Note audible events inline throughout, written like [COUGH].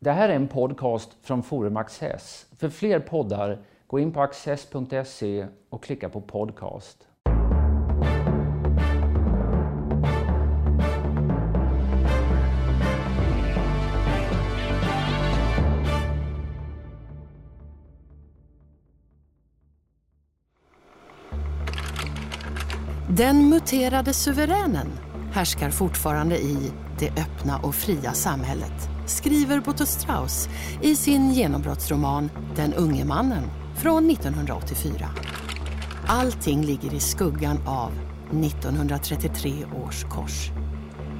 Det här är en podcast från Forum Access. För fler poddar, gå in på access.se och klicka på podcast. Den muterade suveränen härskar fortfarande i det öppna och fria samhället skriver Boto Strauss i sin genombrottsroman Den unge mannen från 1984. Allting ligger i skuggan av 1933 års kors.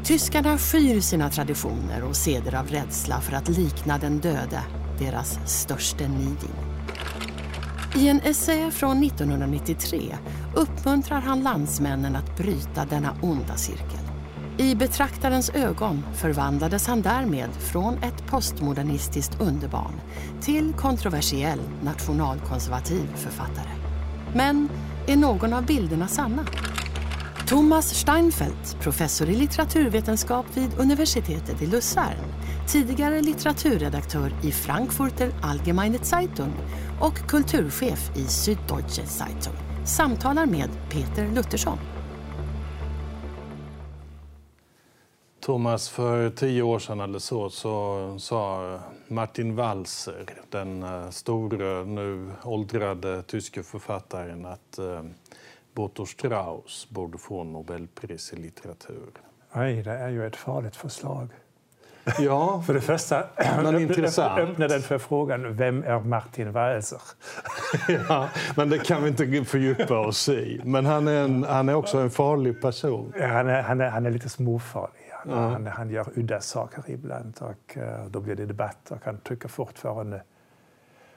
Tyskarna skyr sina traditioner och seder av rädsla för att likna den döde, deras störste niding. I en essä från 1993 uppmuntrar han landsmännen att bryta denna onda cirkel. I betraktarens ögon förvandlades han därmed från ett postmodernistiskt underbarn till kontroversiell nationalkonservativ författare. Men är någon av bilderna sanna? Thomas Steinfeld, professor i litteraturvetenskap vid universitetet i Luzern tidigare litteraturredaktör i Frankfurter Allgemeine Zeitung och kulturchef i Süddeutsche Zeitung samtalar med Peter Luttersson. Thomas, för tio år sedan eller så, så sa Martin Walser, den eh, store, nu åldrade tyske författaren att eh, Boto Strauss borde få Nobelpris i litteratur. Nej, det är ju ett farligt förslag. Ja, för det första [CLEARS THROAT] men intressant. [CLEARS THROAT] öppnar den för frågan vem är Martin Walser? [LAUGHS] ja, men det kan vi inte fördjupa oss i. Men han är, en, han är också en farlig person. Ja, han, är, han, är, han är lite småfarlig. Ja. Han, han gör udda saker ibland och uh, då blir det debatt och han tycker fortfarande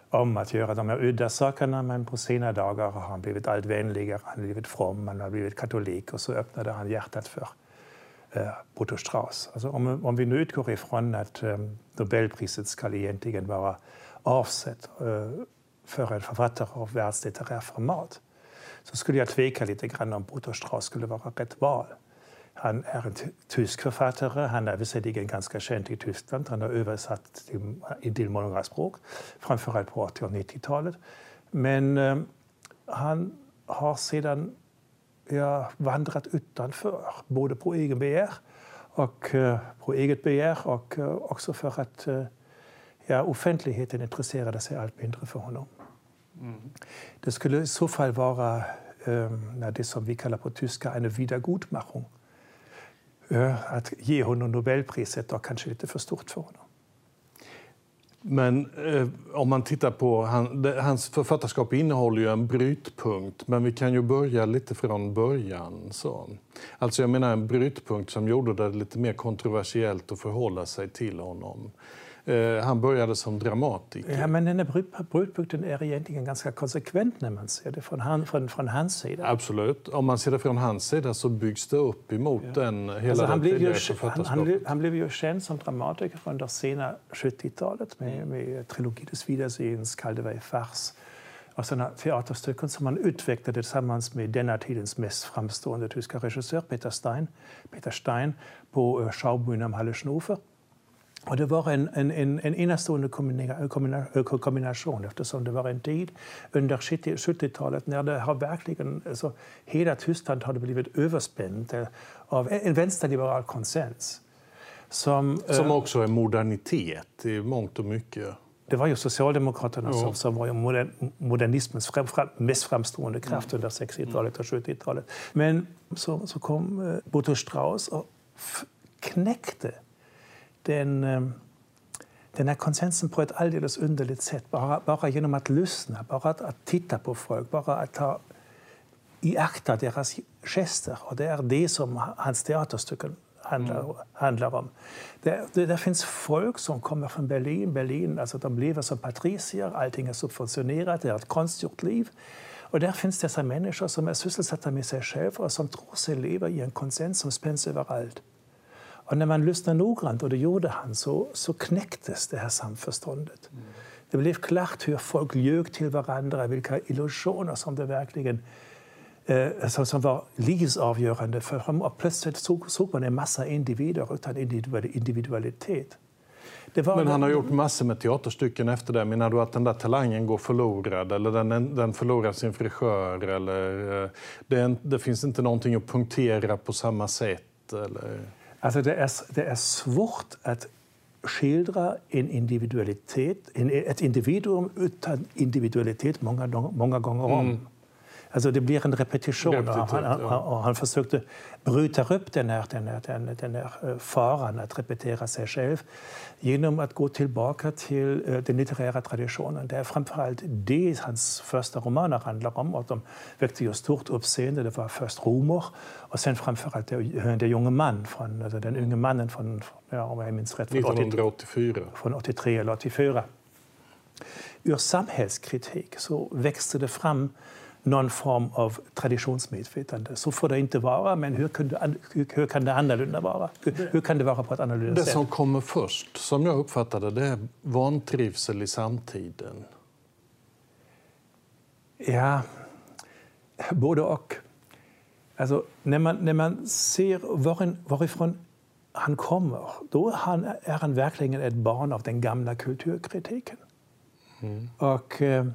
om att göra de här udda sakerna men på sina dagar har han blivit allt vänligare, han har blivit from, han har blivit katolik och så öppnade han hjärtat för eh, uh, Boto Strauss. Alltså om, om vi nu utgår ifrån att um, Nobelpriset ska egentligen vara avsett uh, för en författare av världslitterär format så skulle jag tveka lite grann om Boto Strauss skulle vara rätt val. Han är en tysk författare. Han är visserligen ganska känd i Tyskland. Han har översatt till, till många språk, framförallt på 80 och 90-talet. Men eh, han har sedan ja, vandrat utanför, både på egen begär och eh, på eget begär och eh, också för att eh, ja, offentligheten intresserade sig allt mindre för honom. Mm. Det skulle i så fall vara eh, det som vi kallar på tyska en Wiedergutmachung att ge honom Nobelpriset var kanske lite för stort för honom. Men eh, om man tittar på han, det, hans författarskap innehåller ju en brytpunkt, men vi kan ju börja lite från början. Så. Alltså jag menar en brytpunkt som gjorde det lite mer kontroversiellt att förhålla sig till honom. Eh, han började som dramatiker. Ja, men den här brytpunkten är egentligen ganska konsekvent när man ser det från, han, från, från hans sida. Absolut. Om man ser det från hans sida så byggs det upp emot ja. den, hela alltså, han, blev ju, han, han, blev, han blev ju känd som dramatiker under sena 70-talet med, med Trilogi des Wiedersehens, Kaldevej Fars och sådana teaterstycken som han utvecklade tillsammans med denna tidens mest framstående tyska regissör Peter Stein, Peter Stein på eh, Schaubühne am Halleschen Ufer. Och det var en, en, en, en enastående kombination eftersom det var en tid under 70-talet när det har verkligen, alltså, hela Tyskland hade blivit överspänt av en vänsterliberal konsens. Som, som eh, också är modernitet i mångt och mycket. Det var ju Socialdemokraterna ja. som, som var modern, modernismens fram, fram, mest framstående kraft under 60-talet och 70-talet. Men så, så kom eh, Boto Strauss och knäckte den, ehm, den här konsensen på ett alldeles underligt sätt. Bara, bara genom att lyssna, bara att, att titta på folk, bara att ta iaktta deras gester. Och det är det som hans teaterstycken handlar, mm. handlar om. Det, det, det, finns folk som kommer från Berlin. Berlin alltså de lever som patricier, allting är subventionerat, det är ett konstgjort liv. Och där finns dessa människor som är sysselsatta med sig själva och som tror sig leva i en konsens som spänns överallt. Och när man lyssnar noggrant, och det gjorde han, så, så knäcktes det här samförståndet. Mm. Det blev klart hur folk ljög till varandra, vilka illusioner som det verkligen eh, som, som var livsavgörande för dem. Och plötsligt såg, såg man en massa individer utan individualitet. Men han har gjort massor med teaterstycken efter det. Menar du att den där talangen går förlorad eller den, den förlorar sin frisör? Eller, eh, det, det finns inte någonting att punktera på samma sätt? Eller? Alltså det, är, det är svårt att skildra en individualitet, en, ett individuum utan individualitet många, många gånger om. Mm. Alltså det blir en repetition. Och han, han, och han försökte bryta upp den här, den, här, den, den här eh, faran att repetera sig själv genom att gå tillbaka till uh, den litterära traditionen. Det är framförallt det hans första romaner handlar om. Och de väckte ju stort uppseende. Det var först Rumor och sen framförallt den, den unge man från, alltså den unge mannen från, ja, om jag minns rätt, från 1984. Från 83 eller 84. Ur samhällskritik så växte det fram någon form av traditionsmedvetande. Så får det inte vara, men hur kan det, hur kan det annorlunda vara? Hur, hur kan det vara på ett annorlunda det sätt? Det som kommer först, som jag uppfattade det, är vantrivsel i samtiden. Ja, både och. Alltså, när, man, när man ser var, varifrån han kommer, då han, är han verkligen ett barn av den gamla kulturkritiken. Mm. Och, eh,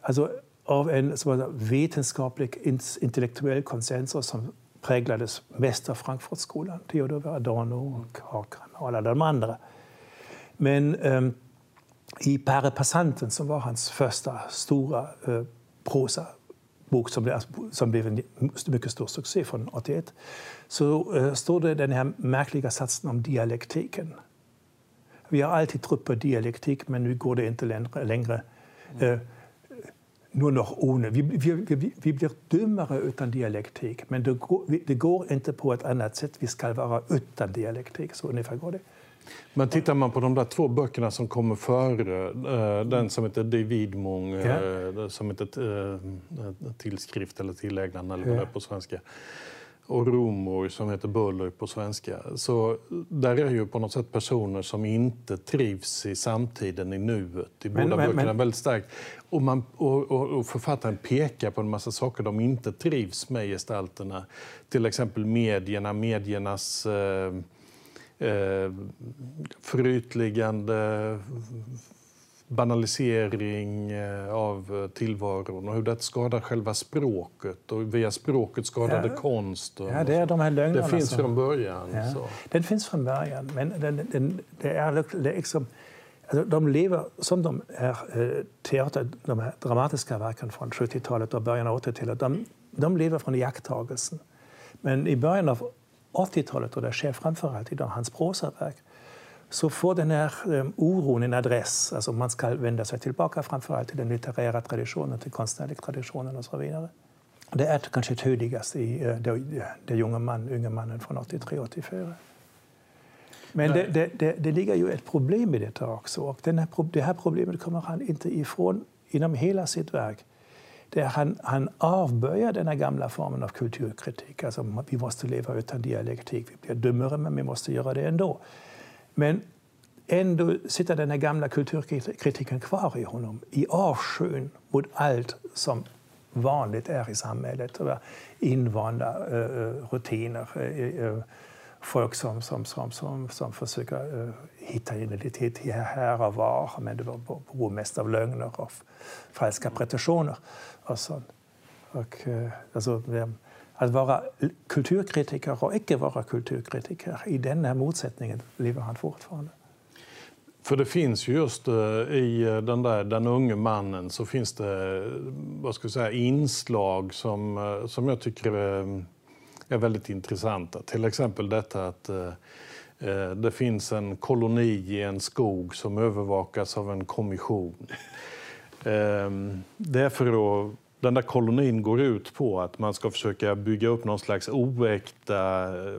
alltså, av en vetenskaplig intellektuell konsensus som präglades mest av Frankfurtskolan, Theodor Adorno och Hakan och alla de andra. Men eh, i Pare Passanten, som var hans första stora uh, prosabok som, blev, som blev en mycket stor succé från 81, så eh, står det den här märkliga satsen om dialektiken. Vi har alltid trott på dialektik, men nu går det inte längre. Uh, nur noch ohne. Vi, vi, vi, vi blir dummare utan dialektik, men det går, det går, inte på ett annat sätt. Vi ska vara utan dialektik. Så ungefär går det. Men tittar man på de där två böckerna som kommer före, äh, den som heter De Widmung, ja. äh, som heter äh, tillskrift eller tillägnande eller vad ja. det är på svenska och Romor som heter Buller på svenska. Så där är ju på något sätt personer som inte trivs i samtiden, i nuet. I båda men, böckerna men, väldigt starkt. Och, man, och, och, och, författaren pekar på en massa saker de inte trivs med, gestalterna. Till exempel medierna, mediernas eh, eh, förytligande banalisering eh, av tillvaron och hur det skadar själva språket och via språket skadar det konst. ja, det är de här lögnerna. Det finns som, från början. Ja, så. Den finns från början, men den, den, det är liksom... Alltså, de lever som de är eh, teater, de här dramatiska verken från 70-talet och början av 80-talet. De, de lever från iakttagelsen. Men i början av 80-talet, och det sker framförallt i hans prosaverk, så får den här um, oron en adress. Alltså man ska vända sig tillbaka framförallt till den litterära traditionen, till konstnärliga traditionen och så vidare. Det är kanske tydligast i det, det unga, man, unga mannen från 83-84. Men det, det, det, det, ligger ju ett problem i detta också. Och den här, det här problemet kommer han inte ifrån inom hela sitt verk. Där han, han avböjer den här gamla formen av kulturkritik. Alltså, vi måste leva utan dialektik. Vi blir dummare, men vi måste göra det ändå. Men ändå sitter den här gamla kulturkritiken kvar i honom, i avskyn mot allt som vanligt är i samhället. Invanda uh, rutiner, uh, folk som, som, som, som, som försöker uh, hitta identitet här och var, men det beror mest av lögner och falska pretensioner. Och sånt. Och, alltså, att vara kulturkritiker och icke vara kulturkritiker. I den här motsättningen lever han fortfarande. För det finns just eh, i eh, den där Den unge mannen så finns det eh, vad ska jag säga, inslag som, som jag tycker är, är väldigt intressanta. Till exempel detta att det finns en koloni i en skog som övervakas av en kommission. [LAUGHS] Ehm, det är för att den där kolonin går ut på att man ska försöka bygga upp någon slags oäkta äh,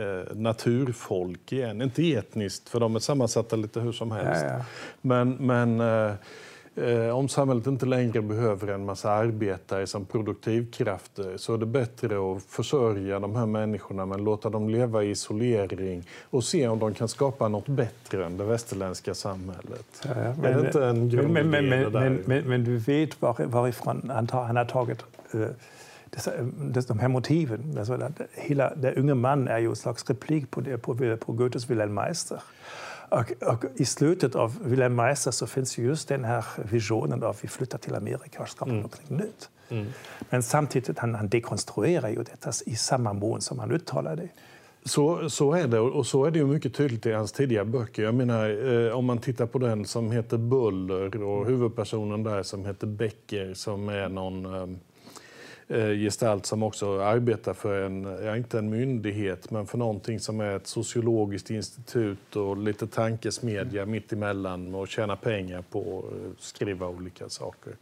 äh, naturfolk igen. Inte etniskt, för de är sammansatta lite hur som helst. Ja, ja. Men, men Eh, om samhället inte längre behöver en massa arbetare som produktivkrafter så är det bättre att försörja de här människorna men låta dem leva i isolering och se om de kan skapa något bättre än det västerländska samhället. Ja, ja, men, är det inte en grundidé men, men, men, men, men, du vet var, varifrån han, tar, han har tagit uh, de här motiven. Alltså, hela, den unge man är ju en slags replik på, det, på, på Goethes Wilhelm Meister. Och, och I slutet av Wilhelm Meister så finns just den här visionen av vi flyttar till Amerika och skapar mm. något nytt. Mm. Men samtidigt han, han dekonstruerar ju detta i samma mån som han uttalar det. Så, så är det, och så är det ju mycket tydligt i hans tidiga böcker. Jag menar, eh, om man tittar på den som heter Buller och huvudpersonen där som heter Becker som är någon eh, eh, gestalt som också arbetar för en, ja, inte en myndighet, men för någonting som är ett sociologiskt institut och lite tankesmedja mitt emellan och tjäna pengar på att skriva olika saker.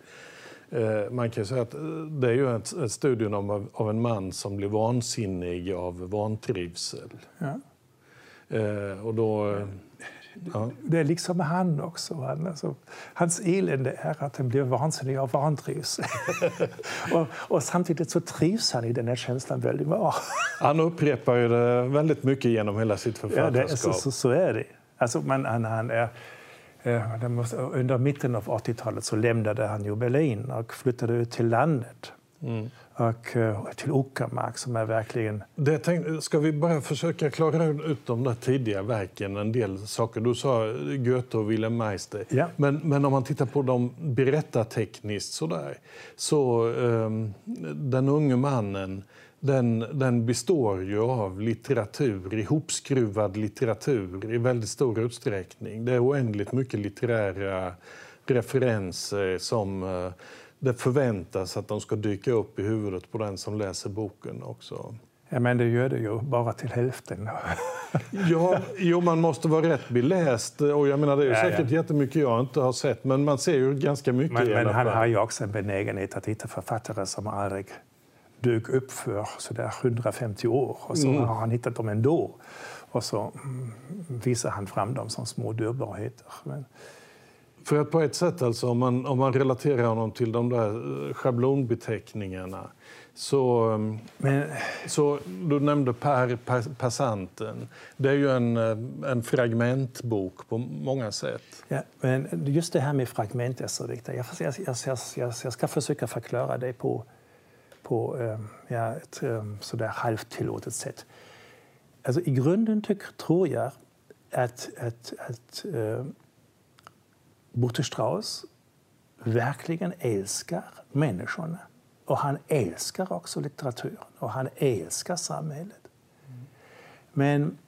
Eh, man kan säga att eh, det är ju ett, ett studium av, av en man som blir vansinnig av vantrivsel. Ja. Eh, och då... Ja. Det är liksom med han också. Han, alltså, hans elände är att han blir vansinnig av vantrivsel. [LAUGHS] och, och, samtidigt så trivs han i den här känslan väldigt bra. han upprepar ju det väldigt mycket genom hela sitt författarskap. Ja, så, så, så, är det. Alltså, man, han, han är under mitten av 80-talet så lämnade han ju Berlin och flyttade ut till landet. Mm. Och eh, till Uckermark som är verkligen... Det tänkte, ska vi bara försöka klara ut de där tidiga verken, en del saker. Du sa Goethe och Wilhelm Meister. Ja. Men, men om man tittar på dem berättartekniskt sådär, så um, Den unge mannen den, den består ju av litteratur, ihopskruvad litteratur i väldigt stor utsträckning. Det är oändligt mycket litterära referenser som eh, det förväntas att de ska dyka upp i huvudet på den som läser boken också. Ja, men det gör det ju bara till hälften. [LAUGHS] ja, jo, man måste vara rätt beläst. Och jag menar, det är ja, säkert ja. jättemycket jag inte har sett, men man ser ju ganska mycket men, Men han har ju också en benägenhet att hitta författare som aldrig dök upp för så där 150 år och så mm. har han hittat dem ändå. Och så mm, visar han fram dem som små dyrbarheter. Men... För att på ett sätt, alltså, om, man, om man relaterar honom till de där eh, schablonbeteckningarna så, mm, Men... så du nämnde Per, per Passanten. Det är ju en, eh, en fragmentbok på många sätt. Ja, men just det här med fragment är så viktigt. Jag, jag, jag, jag ska försöka förklara det på på eh, ja, ett eh, sådär halvt tillåtet sätt. Alltså, I grunden tycker, tror jag att, att, att Botte Strauss verkligen älskar människorna. Och han älskar också litteraturen och han älskar samhället. Men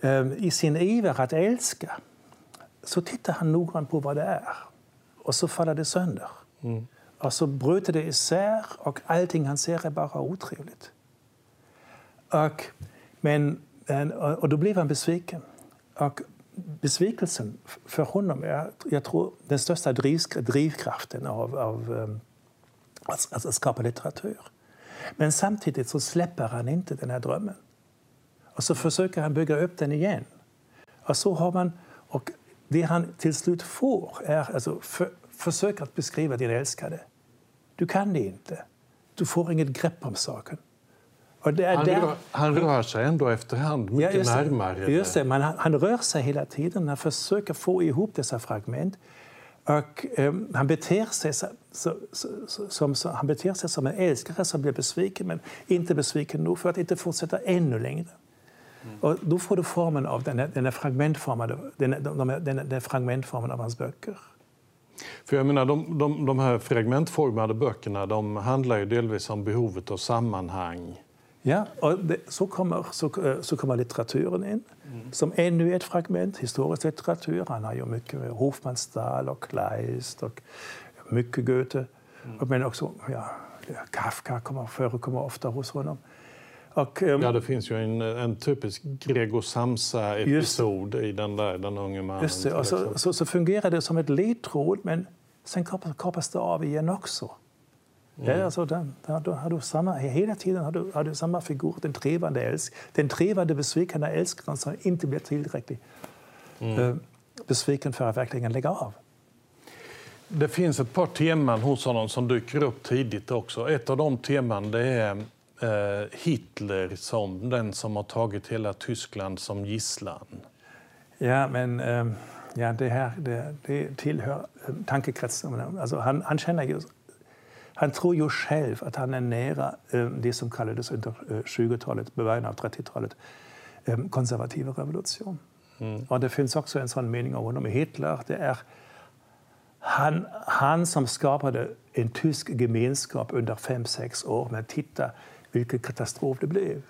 äh, i sin iver att älska så tittar han noggrant på vad det är. Och så faller det sönder. Mm. Och så bryter det isär och allting han ser är bara otrevligt. Och, men, och då blev han besviken. Och besvikelsen för honom är jag tror, den största drivkraften av, av ehm, att, att skapa litteratur. Men samtidigt så släpper han inte den här drömmen. Och så försöker han bygga upp den igen. Och så har man, och det han till slut får är alltså för, försök att beskriva din älskade. Du kan det inte. Du får inget grepp om saken han, där... rör, han rör sig ändå efterhand mycket ja, just närmare. Just det, men han, han, rör sig hela tiden. Han försöker få ihop dessa fragment. Och, um, han, beter sig så, så, så, som, han beter sig som en älskare som blir besviken, men inte besviken nog för att inte fortsätta ännu längre. Mm. Och då får du formen av den, här, den, här fragmentformade, den, den, den, den fragmentformen av hans böcker. För jag menar, de, de, de här fragmentformade böckerna de handlar ju delvis om behovet av sammanhang. Ja, och det, så, kommer, så, eh, så kommer litteraturen in mm. som ännu ett fragment. Historisk litteratur. Han har mycket med Hofmannsthal och Kleist och mycket Goethe. Mm. Men också ja, Kafka kommer, förekommer ofta hos honom. Och, um, ja, det finns ju en, en typisk Gregor Samsa-episod i den där, den unge mannen. Just det, och så, så, så, fungerar det som ett ledtråd, men sen kapas det av igen också. Det är alltså den, där har du samma, hela tiden har du, har du samma figur, den trevande, älsk, den trevande besvikna älskaren som inte blir tillräckligt mm. uh, besviken för att verkligen lägga av. Det finns ett par teman hos honom som dyker upp tidigt också. Ett av de teman det är Eh, Hitler som den som har tagit hela Tyskland som gisslan? Ja, men ehm, ja, det här det, det tillhör eh, tankekretsen. Alltså han, han, känner ju, han tror ju själv att han är nära ehm, det som kallades under 20-talet, eh, början av 30-talet, ehm, konservativa revolution. Mm. Och det finns också en sån mening om honom i Hitler. Det är han, han som skapade en tysk gemenskap under fem, sex år. Men titta vilken katastrof det blev.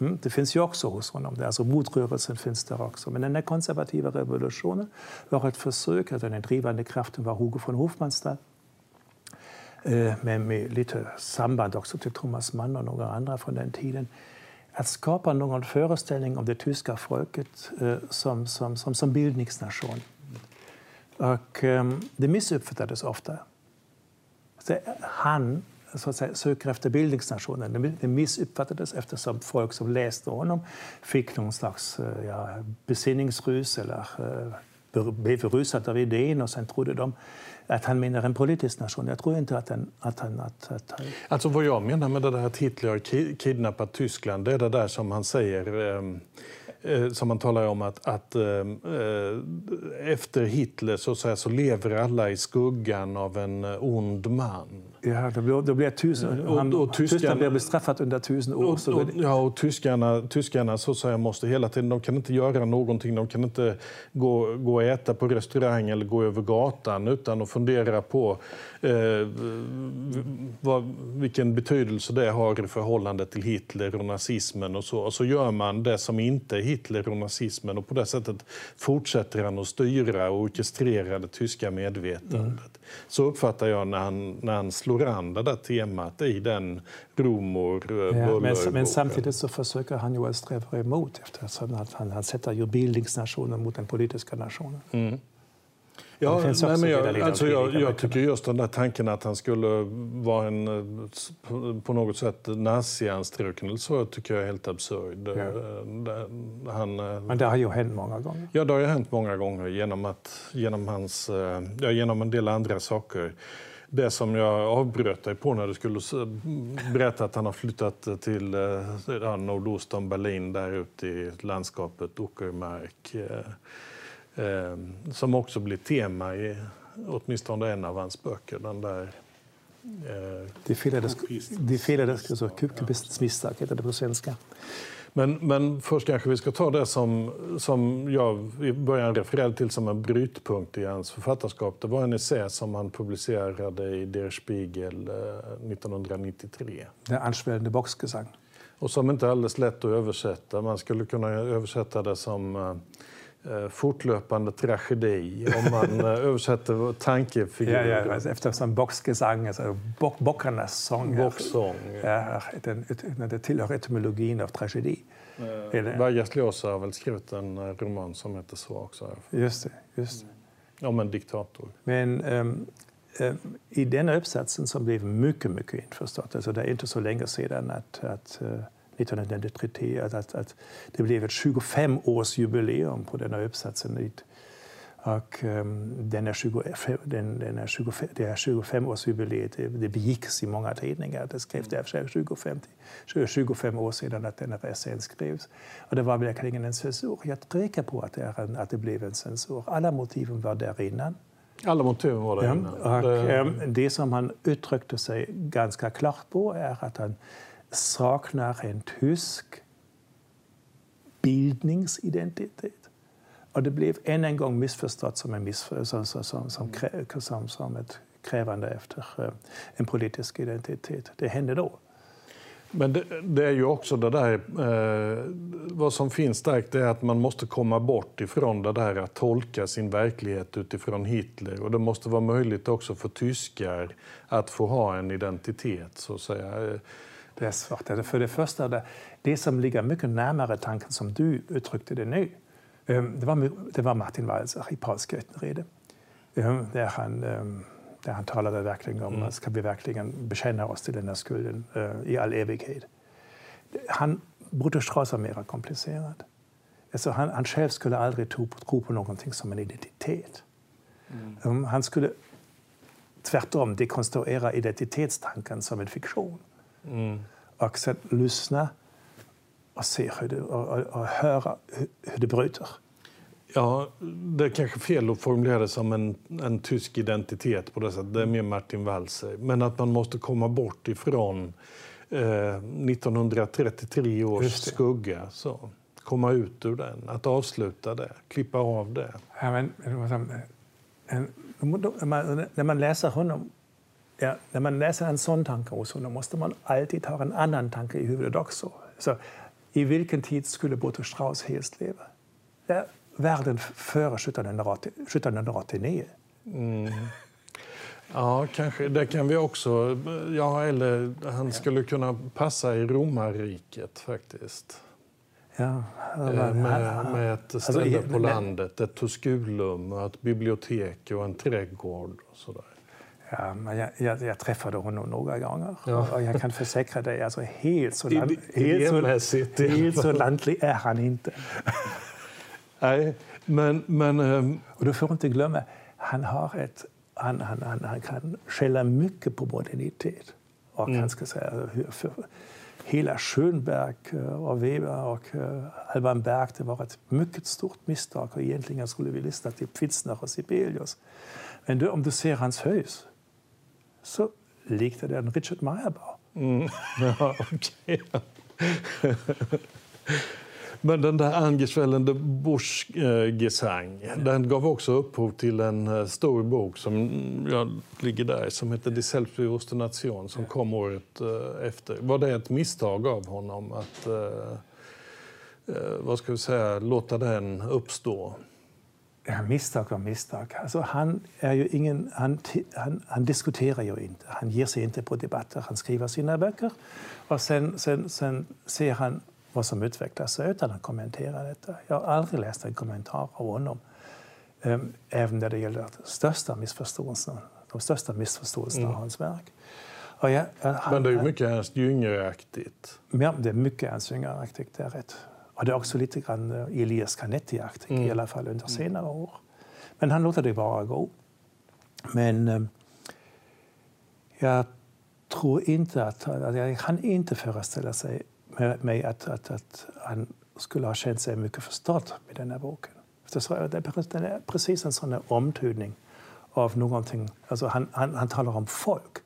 Mm, det finns ju också hos honom. Alltså motrörelsen finns där också. Men den konservativa revolutionen var ett försök, den drivande kraften var Hugo von Hofmannsthal. Øh, men med, lite samband också till Thomas Mann och några andra från den tiden. Att skapa någon föreställning om det tyska folket øh, som, som, som, som bildningsnation. Och øh, det missuppfattades ofta. Han så att säga, söker efter bildningsnationen. Det missuppfattades eftersom folk som läste honom fick någon slags ja, besinningsrus eller blev berusade av idén och sen trodde de att han menar en politisk nation. Jag tror inte att han... Att han att, att, alltså vad jag menar med det där att Hitler har kidnappat Tyskland, det är det där som han säger ehm, Eh, som man talar om att, att äh, efter Hitler så, så, här, så lever alla i skuggan av en eh, ond man. Ja, då blir, då blir tusen, och, och, och Tyskland blir bestraffat under tusen år. Och, och, ja, och tyskarna, tyskarna så säga, måste hela tiden, de kan inte göra någonting. De kan inte gå, gå och äta på restaurang eller gå över gatan utan att fundera på eh, vad, vilken betydelse det har i förhållande till Hitler och nazismen. Och så, och så gör man det som inte är Hitler och nazismen och på det sättet fortsätter han att styra och orkestrera det tyska medvetandet. Mm. Så uppfattar jag när han, när han slår an det där temat i den Romor ja, men, men samtidigt så försöker han ju att sträva emot eftersom att han, han sätter ju bildningsnationen mot den politiska nationen. Mm. Ja, nej, men jag, alltså jag, jag tycker just den där tanken att han skulle vara en på något sätt nazianstruken så tycker jag är helt absurd. Ja. Han, men det har ju hänt många gånger. Ja, det har ju hänt många gånger genom, att, genom, hans, ja, genom en del andra saker. Det som jag avbröt dig på när du skulle berätta att han har flyttat till ja, nordost om Berlin, där ute i landskapet Uckermark. Eh, som också blir tema i åtminstone en av hans böcker. Den där eh, Die Fehler des Kubistmisstag heter det på svenska. Men, men först kanske vi ska ta det som, som jag i början refererade till som en brytpunkt i hans författarskap. Det var en essä som han publicerade i Der Spiegel eh, 1993. Den ansvällande boxgesang. Och som inte är alldeles lätt att översätta. Man skulle kunna översätta det som eh, Eh, fortlöpande tragedi om man eh, [LAUGHS] översätter tankefigurer. Ja, ja, alltså eftersom boxgesang, alltså bock, bockarnas sång, Bocksång. Är, den, det tillhör etymologin av tragedi. Eh, Vargas har väl skrivit en eh, roman som heter så också. Just det. Just det. Om en diktator. Men um, um, i den uppsatsen som blev mycket, mycket införstått, alltså det är inte så länge sedan att, att uh, 1993 att, att, att det blev ett 25-årsjubileum på den här uppsatsen. Och um, den är 25, den, den är 25, det är 25-årsjubileet det, begicks i många tidningar. Det skrevs det för 25, 25 år sedan att den här essän skrevs. Och det var verkligen en censur. Jag tvekar på att det, en, att det blev en censur. Alla motiven var där innan. Alla motiven var där innan. Ja, och, det... Um, det som han uttryckte sig ganska klart på är att han saknar en tysk bildningsidentitet. Och det blev än en gång missförstått som, en missför, som, som, som, som, som ett krävande efter eh, en politisk identitet. Det hände då. Men det, det, är ju också det där, eh, vad som finns starkt är att man måste komma bort ifrån det där att tolka sin verklighet utifrån Hitler. Och det måste vara möjligt också för tyskar att få ha en identitet, så att säga. Det är svårt. För det första, det, det som ligger mycket närmare tanken som du uttryckte det nu, ehm, det var, det var Martin Walser i Pauls Götenrede. Där han, ehm, där han talade verkligen om mm. ska vi verkligen bekänna oss till den här skulden eh, i all evighet. Han, Brutus Strauss var mer komplicerad. Alltså han, han själv skulle aldrig tro, tro på någonting som en identitet. Mm. Han skulle tvärtom dekonstruera identitetstanken som en fiktion. Mm. Och sen lyssna och se hur det, och, och, höra hur, det bryter. Ja, det är kanske fel att formulera det som en, en tysk identitet på det sättet. Det är mer Martin Walser. Men att man måste komma bort ifrån eh, 1933 års skugga. Så. komma ut ur den, att avsluta det, klippa av det. Ja, men, en, när man läser honom, ja, när man läser en sån tanke hos honom måste man alltid ha en annan tanke i huvudet också. Så, I vilken tid skulle Boto Strauss helst leva? Ja, världen före 1789. Mm. Ja, kanske. Det kan vi också... Ja, eller han skulle kunna passa i romarriket faktiskt. Ja, med, med ett alltså, ställe på landet, ett tuskulum, ett bibliotek och en trädgård. Och sådär. Ja, men jag, jag, jag, träffade honom några gånger ja. och jag kan försäkra dig, alltså helt så, land, helt så, helt så lantlig är han inte. Nej, men... men um... Och du får inte glömma, han, har ett, han, han, han, han kan skälla mycket på modernitet. Och mm. han ska säga, för, hela Schönberg eh, och Weber och eh, Alban Berg det var ett mycket stort misstag. Och egentligen skulle vi lista till Pfitzner och Sibelius. Men du, om du ser hans hus så liknar det en Richard Meyerbaum. Mm. [LAUGHS] Ja, okay. Men den där Angerswellen de Busch-gesang, den gav också upphov till en eh, stor bok som ja, ligger där som heter Die Selbstbewusste Nation som kom året eh, efter. Var det ett misstag av honom att eh, vad ska vi säga, låta den uppstå? Ja, misstag och misstag. Alltså, han, är ju ingen, han, han, han, diskuterar ju inte. Han ger sig inte på debatter. Han skriver sina böcker och sen, sen, sen ser han vad som utvecklar sig utan att kommentera detta. Jag har aldrig läst en kommentar av honom. Ehm, även när det gäller de största missförståelserna, de största missförståelserna mm. av hans verk. Och jag, han, Men det är mycket Ernst Jünger-aktigt. Ja, det är mycket Ernst Jünger-aktigt, det är rätt. Och det är också lite grann eh, Elias Canetti-aktigt, mm. i alla fall under mm. senare år. Men han låter det bara gå. Men eh, jag tror inte att... Jag kan inte föreställa sig mig att, att, att han skulle ha känt sig mycket förstådd med den här boken. Det är precis en sån omtydning av någonting. Alltså han, han, han talar om folk.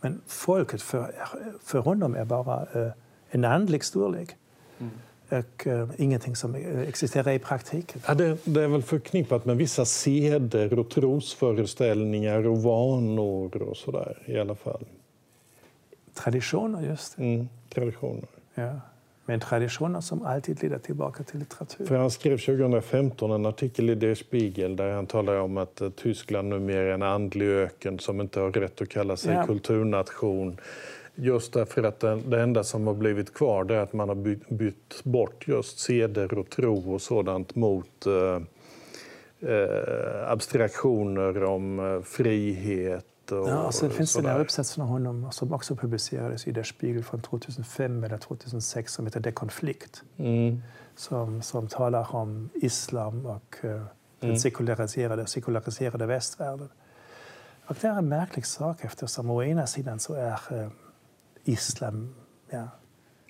Men folket för, för honom är bara uh, en andlig storlek. Mm. Och uh, ingenting som existerar i praktiken. Ja, det, det, är väl förknippat med vissa seder och trosföreställningar och vanor och sådär i alla fall. Traditioner, just det. Mm, traditioner. Ja. Men traditioner som alltid leder tillbaka till litteratur. För han skrev 2015 en artikel i Der Spiegel där han talar om att eh, Tyskland numera är en andlig öken som inte har rätt att kalla sig ja. kulturnation. Just därför att det enda som har blivit kvar är att man har bytt, bytt bort just seder och tro och sådant mot eh, eh, abstraktioner om eh, frihet och, ja, sen finns det en uppsats från honom som också publicerades i Der Spiegel från 2005 eller 2006 som heter De Konflikt. Mm. Som, som talar om islam och uh, den mm. sekulariserade, sekulariserade västvärlden. Och det är en märklig sak eftersom å ena sidan så är uh, islam, ja,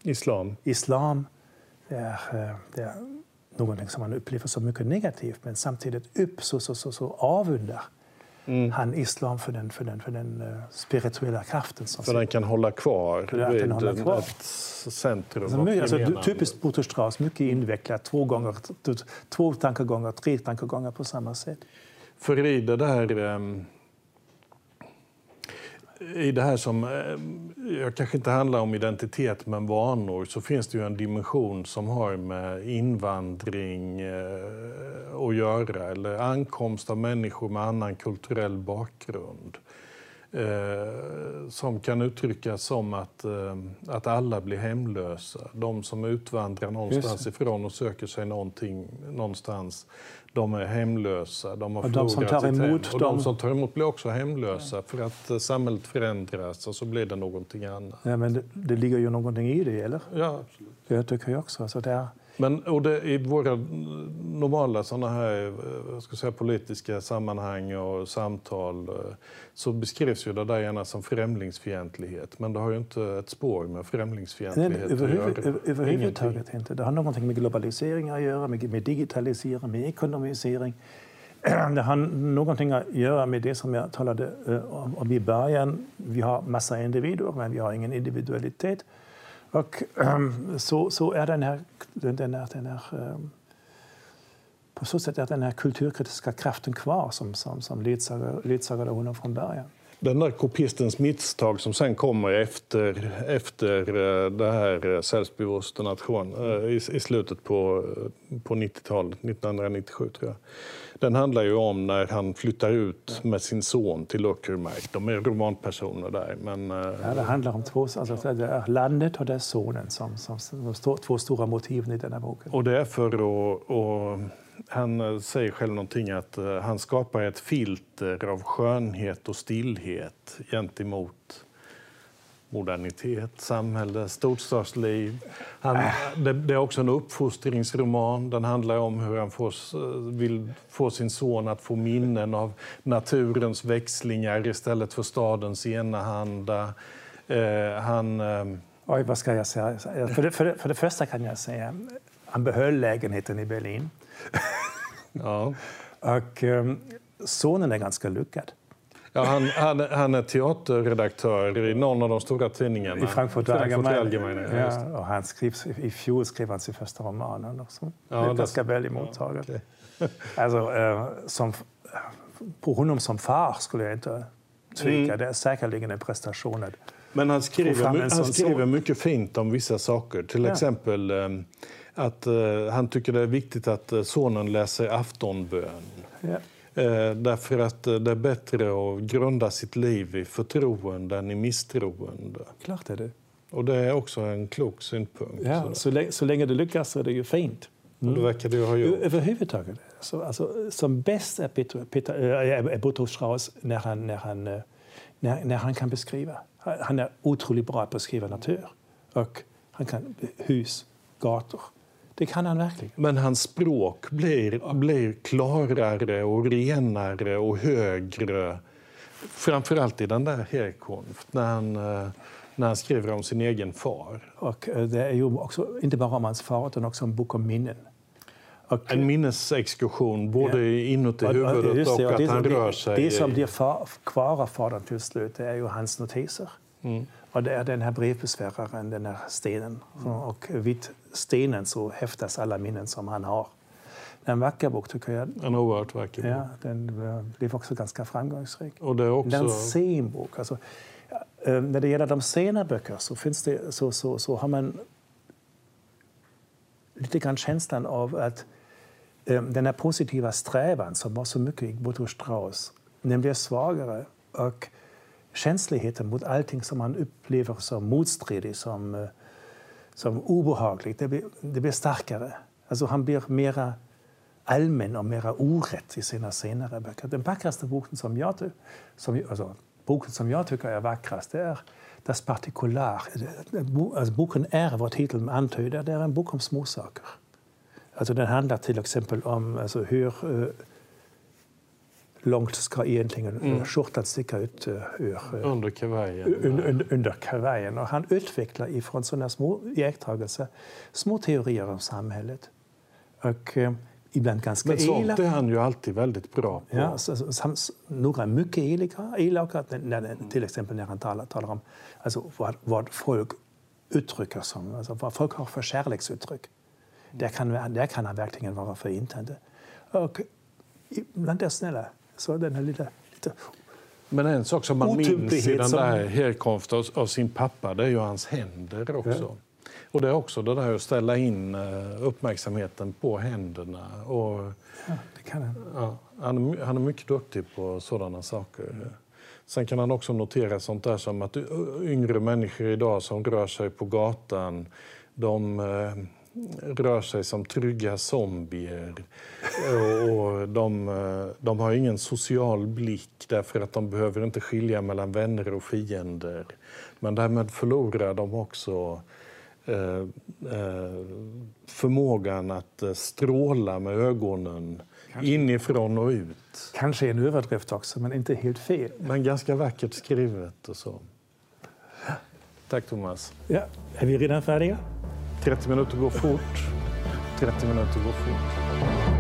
islam. islam det är, uh, det är någonting som man upplever som mycket negativt men samtidigt upp så, så, så, så avundar mm. han islam för den, för den, för den uh, spirituella kraften. Som för den kan hålla kvar för kvar. ett centrum. Alltså, alltså, typiskt Boto Strauss, mycket invecklat. Två, gånger, två tankegångar, tre tankegångar på samma sätt. För i det där... I det här som eh, jag kanske inte handlar om identitet men vanor så finns det ju en dimension som har med invandring eh, att göra eller ankomst av människor med annan kulturell bakgrund. Eh, som kan uttryckas som att, att alla blir hemlösa. De som utvandrar någonstans ifrån och söker sig någonting någonstans de är hemlösa, de har förlorat de som tar emot, hem. Och de... som tar emot blir också hemlösa för att eh, samhället förändras och så blir det någonting annat. Ja, men det, det ligger ju någonting i det, eller? Ja, absolut. Det tycker jag också. Alltså det är... Men och det, i våra normala såna här eh, ska säga, politiska sammanhang och samtal eh, så beskrivs ju det där gärna som främlingsfientlighet. Men det har ju inte ett spår med främlingsfientlighet Nej, överhuvud, att göra. Överhuvudtaget inte. Det har någonting med globalisering att göra, med, med digitalisering, med ekonomisering. [CLEARS THROAT] Det har någonting att göra med det som jag talade eh, om i början. Vi har massa individer, men vi har ingen individualitet. Och ähm, så, så är den här, den här, den här ähm, på så sätt är den här kulturkritiska kraften kvar som, som, som ledsagade, ledsagade honom från början. Den där kopistens misstag som sen kommer efter, efter eh, det här eh, Sällsbyvosten nation eh, i, i slutet på, på 90-talet, 1997 tror jag. Den handlar ju om när han flyttar ut med sin son till Uckermark. De är romanpersoner där. Men, ja, det handlar om två, alltså det landet och det sonen som, som, som två stora motiven i den här boken. Och det är för att han eh, säger själv någonting att uh, han skapar ett filter av skönhet och stillhet gentemot modernitet, samhälle, storstadsliv. Han, äh. det, det, är också en uppfostringsroman. Den handlar om hur han får, eh, vill få sin son att få minnen av naturens växlingar istället för stadens enahanda. Uh, han... Uh, Oj, vad ska jag säga? För det, för, det, för det första kan jag säga han behöll lägenheten i Berlin. [LAUGHS] ja. Och um, sonen är ganska lyckad. Ja, han, han, han, är teaterredaktör i någon av de stora tidningarna. I Frankfurt, Allgemeine. Ja, och han skrev, I fjol skrev han sin första roman. Och så. Ja, det är ganska väl mottaget. Ja, okay. [LAUGHS] alltså, som, på honom som far skulle jag inte tveka. Mm. Det är säkerligen en prestation. Men han skriver, han skriver mycket fint om vissa saker. Till ja. exempel um, att uh, han tycker det är viktigt att uh, sonen läser aftonbön. Ja. Uh, därför att det är bättre att grunda sitt liv i förtroende än i misstroende. Klart är det. Och det är också en klok synpunkt. Ja, så, länge, så länge det lyckas så är det ju fint. Mm. Det verkar du ha gjort. Överhuvudtaget. Så, alltså, som bäst är, Peter, Peter, äh, Boto Strauss när han, när, han, när, när han kan beskriva. Han är otroligt bra på att skriva natur. Och han kan hus, gator. Det kan han verkligen. Men hans språk blir, blir klarare och renare och högre. Framförallt i den där Herkunft, när han, eh, när han skriver om sin egen far. Och eh, det är ju också, inte bara om hans far, utan också en bok om minnen. Och, en minnesexkursion, både ja. inuti huvudet och, och, att han rör sig. Det som blir kvar av fadern till slut är ju hans notiser. Mm. Och det är den här brevbesväraren, den här stenen. Mm. Och vid stenen så häftas alla minnen som han har. Det är en vacker bok tycker jag. En oerhört vacker bok. Ja, den blev också ganska framgångsrik. Och det är också... En sen bok. Alltså, eh, när det gäller de sena böcker så, finns det, så, så, så har man lite grann känslan av att eh, den här positiva strävan som var så mycket i Boto Strauss, den blir svagare. Och känsligheten mot allting som man upplever som motstridigt, som, eh, som obehagligt, det blir, det blir starkare. Alltså han blir mera allmän och mera orätt i sina senare böcker. Den vackraste boken som jag, som, alltså, boken som jag tycker är vackrast det är Das Partikular. Alltså, boken är vad titeln antyder, det är en bok om småsaker. Alltså, den handlar till exempel om alltså, hur uh, långt ska egentligen mm. skjortan sticka ut uh, ur, uh, under, kavajen. Un, under kavajen. Och han utvecklar ifrån sådana små iakttagelser små teorier om samhället. Och, uh, ibland ganska Men sånt elaka. är han ju alltid väldigt bra på. Ja, så, så, några mycket elaka, elaka när, till exempel när han talar, talar om alltså, vad, vad folk uttrycker som, alltså, vad folk har för kärleksuttryck. Där kan, där kan han verkligen vara förintande. Och ibland är snälla så den här lilla, lite men en sak som man minns i den där härkomsten av, av, sin pappa det är ju hans händer också. Ja. Och det är också det där att ställa in eh, uppmärksamheten på händerna. Och, ja, det kan han. Ja, han, han är mycket duktig på sådana saker. Mm. Sen kan han också notera sånt där som att yngre människor idag som rör sig på gatan, de eh, rör sig som trygga zombier. Och de, de har ingen social blick därför att de behöver inte skilja mellan vänner och fiender. Men därmed förlorar de också eh, eh, förmågan att stråla med ögonen Kanske. inifrån och ut. Kanske en överdrift också, men inte helt fel. Men ganska vackert skrivet och så. Tack Thomas. Ja, är vi redan färdiga? 30 minuter går fort. 30 minuter går fort.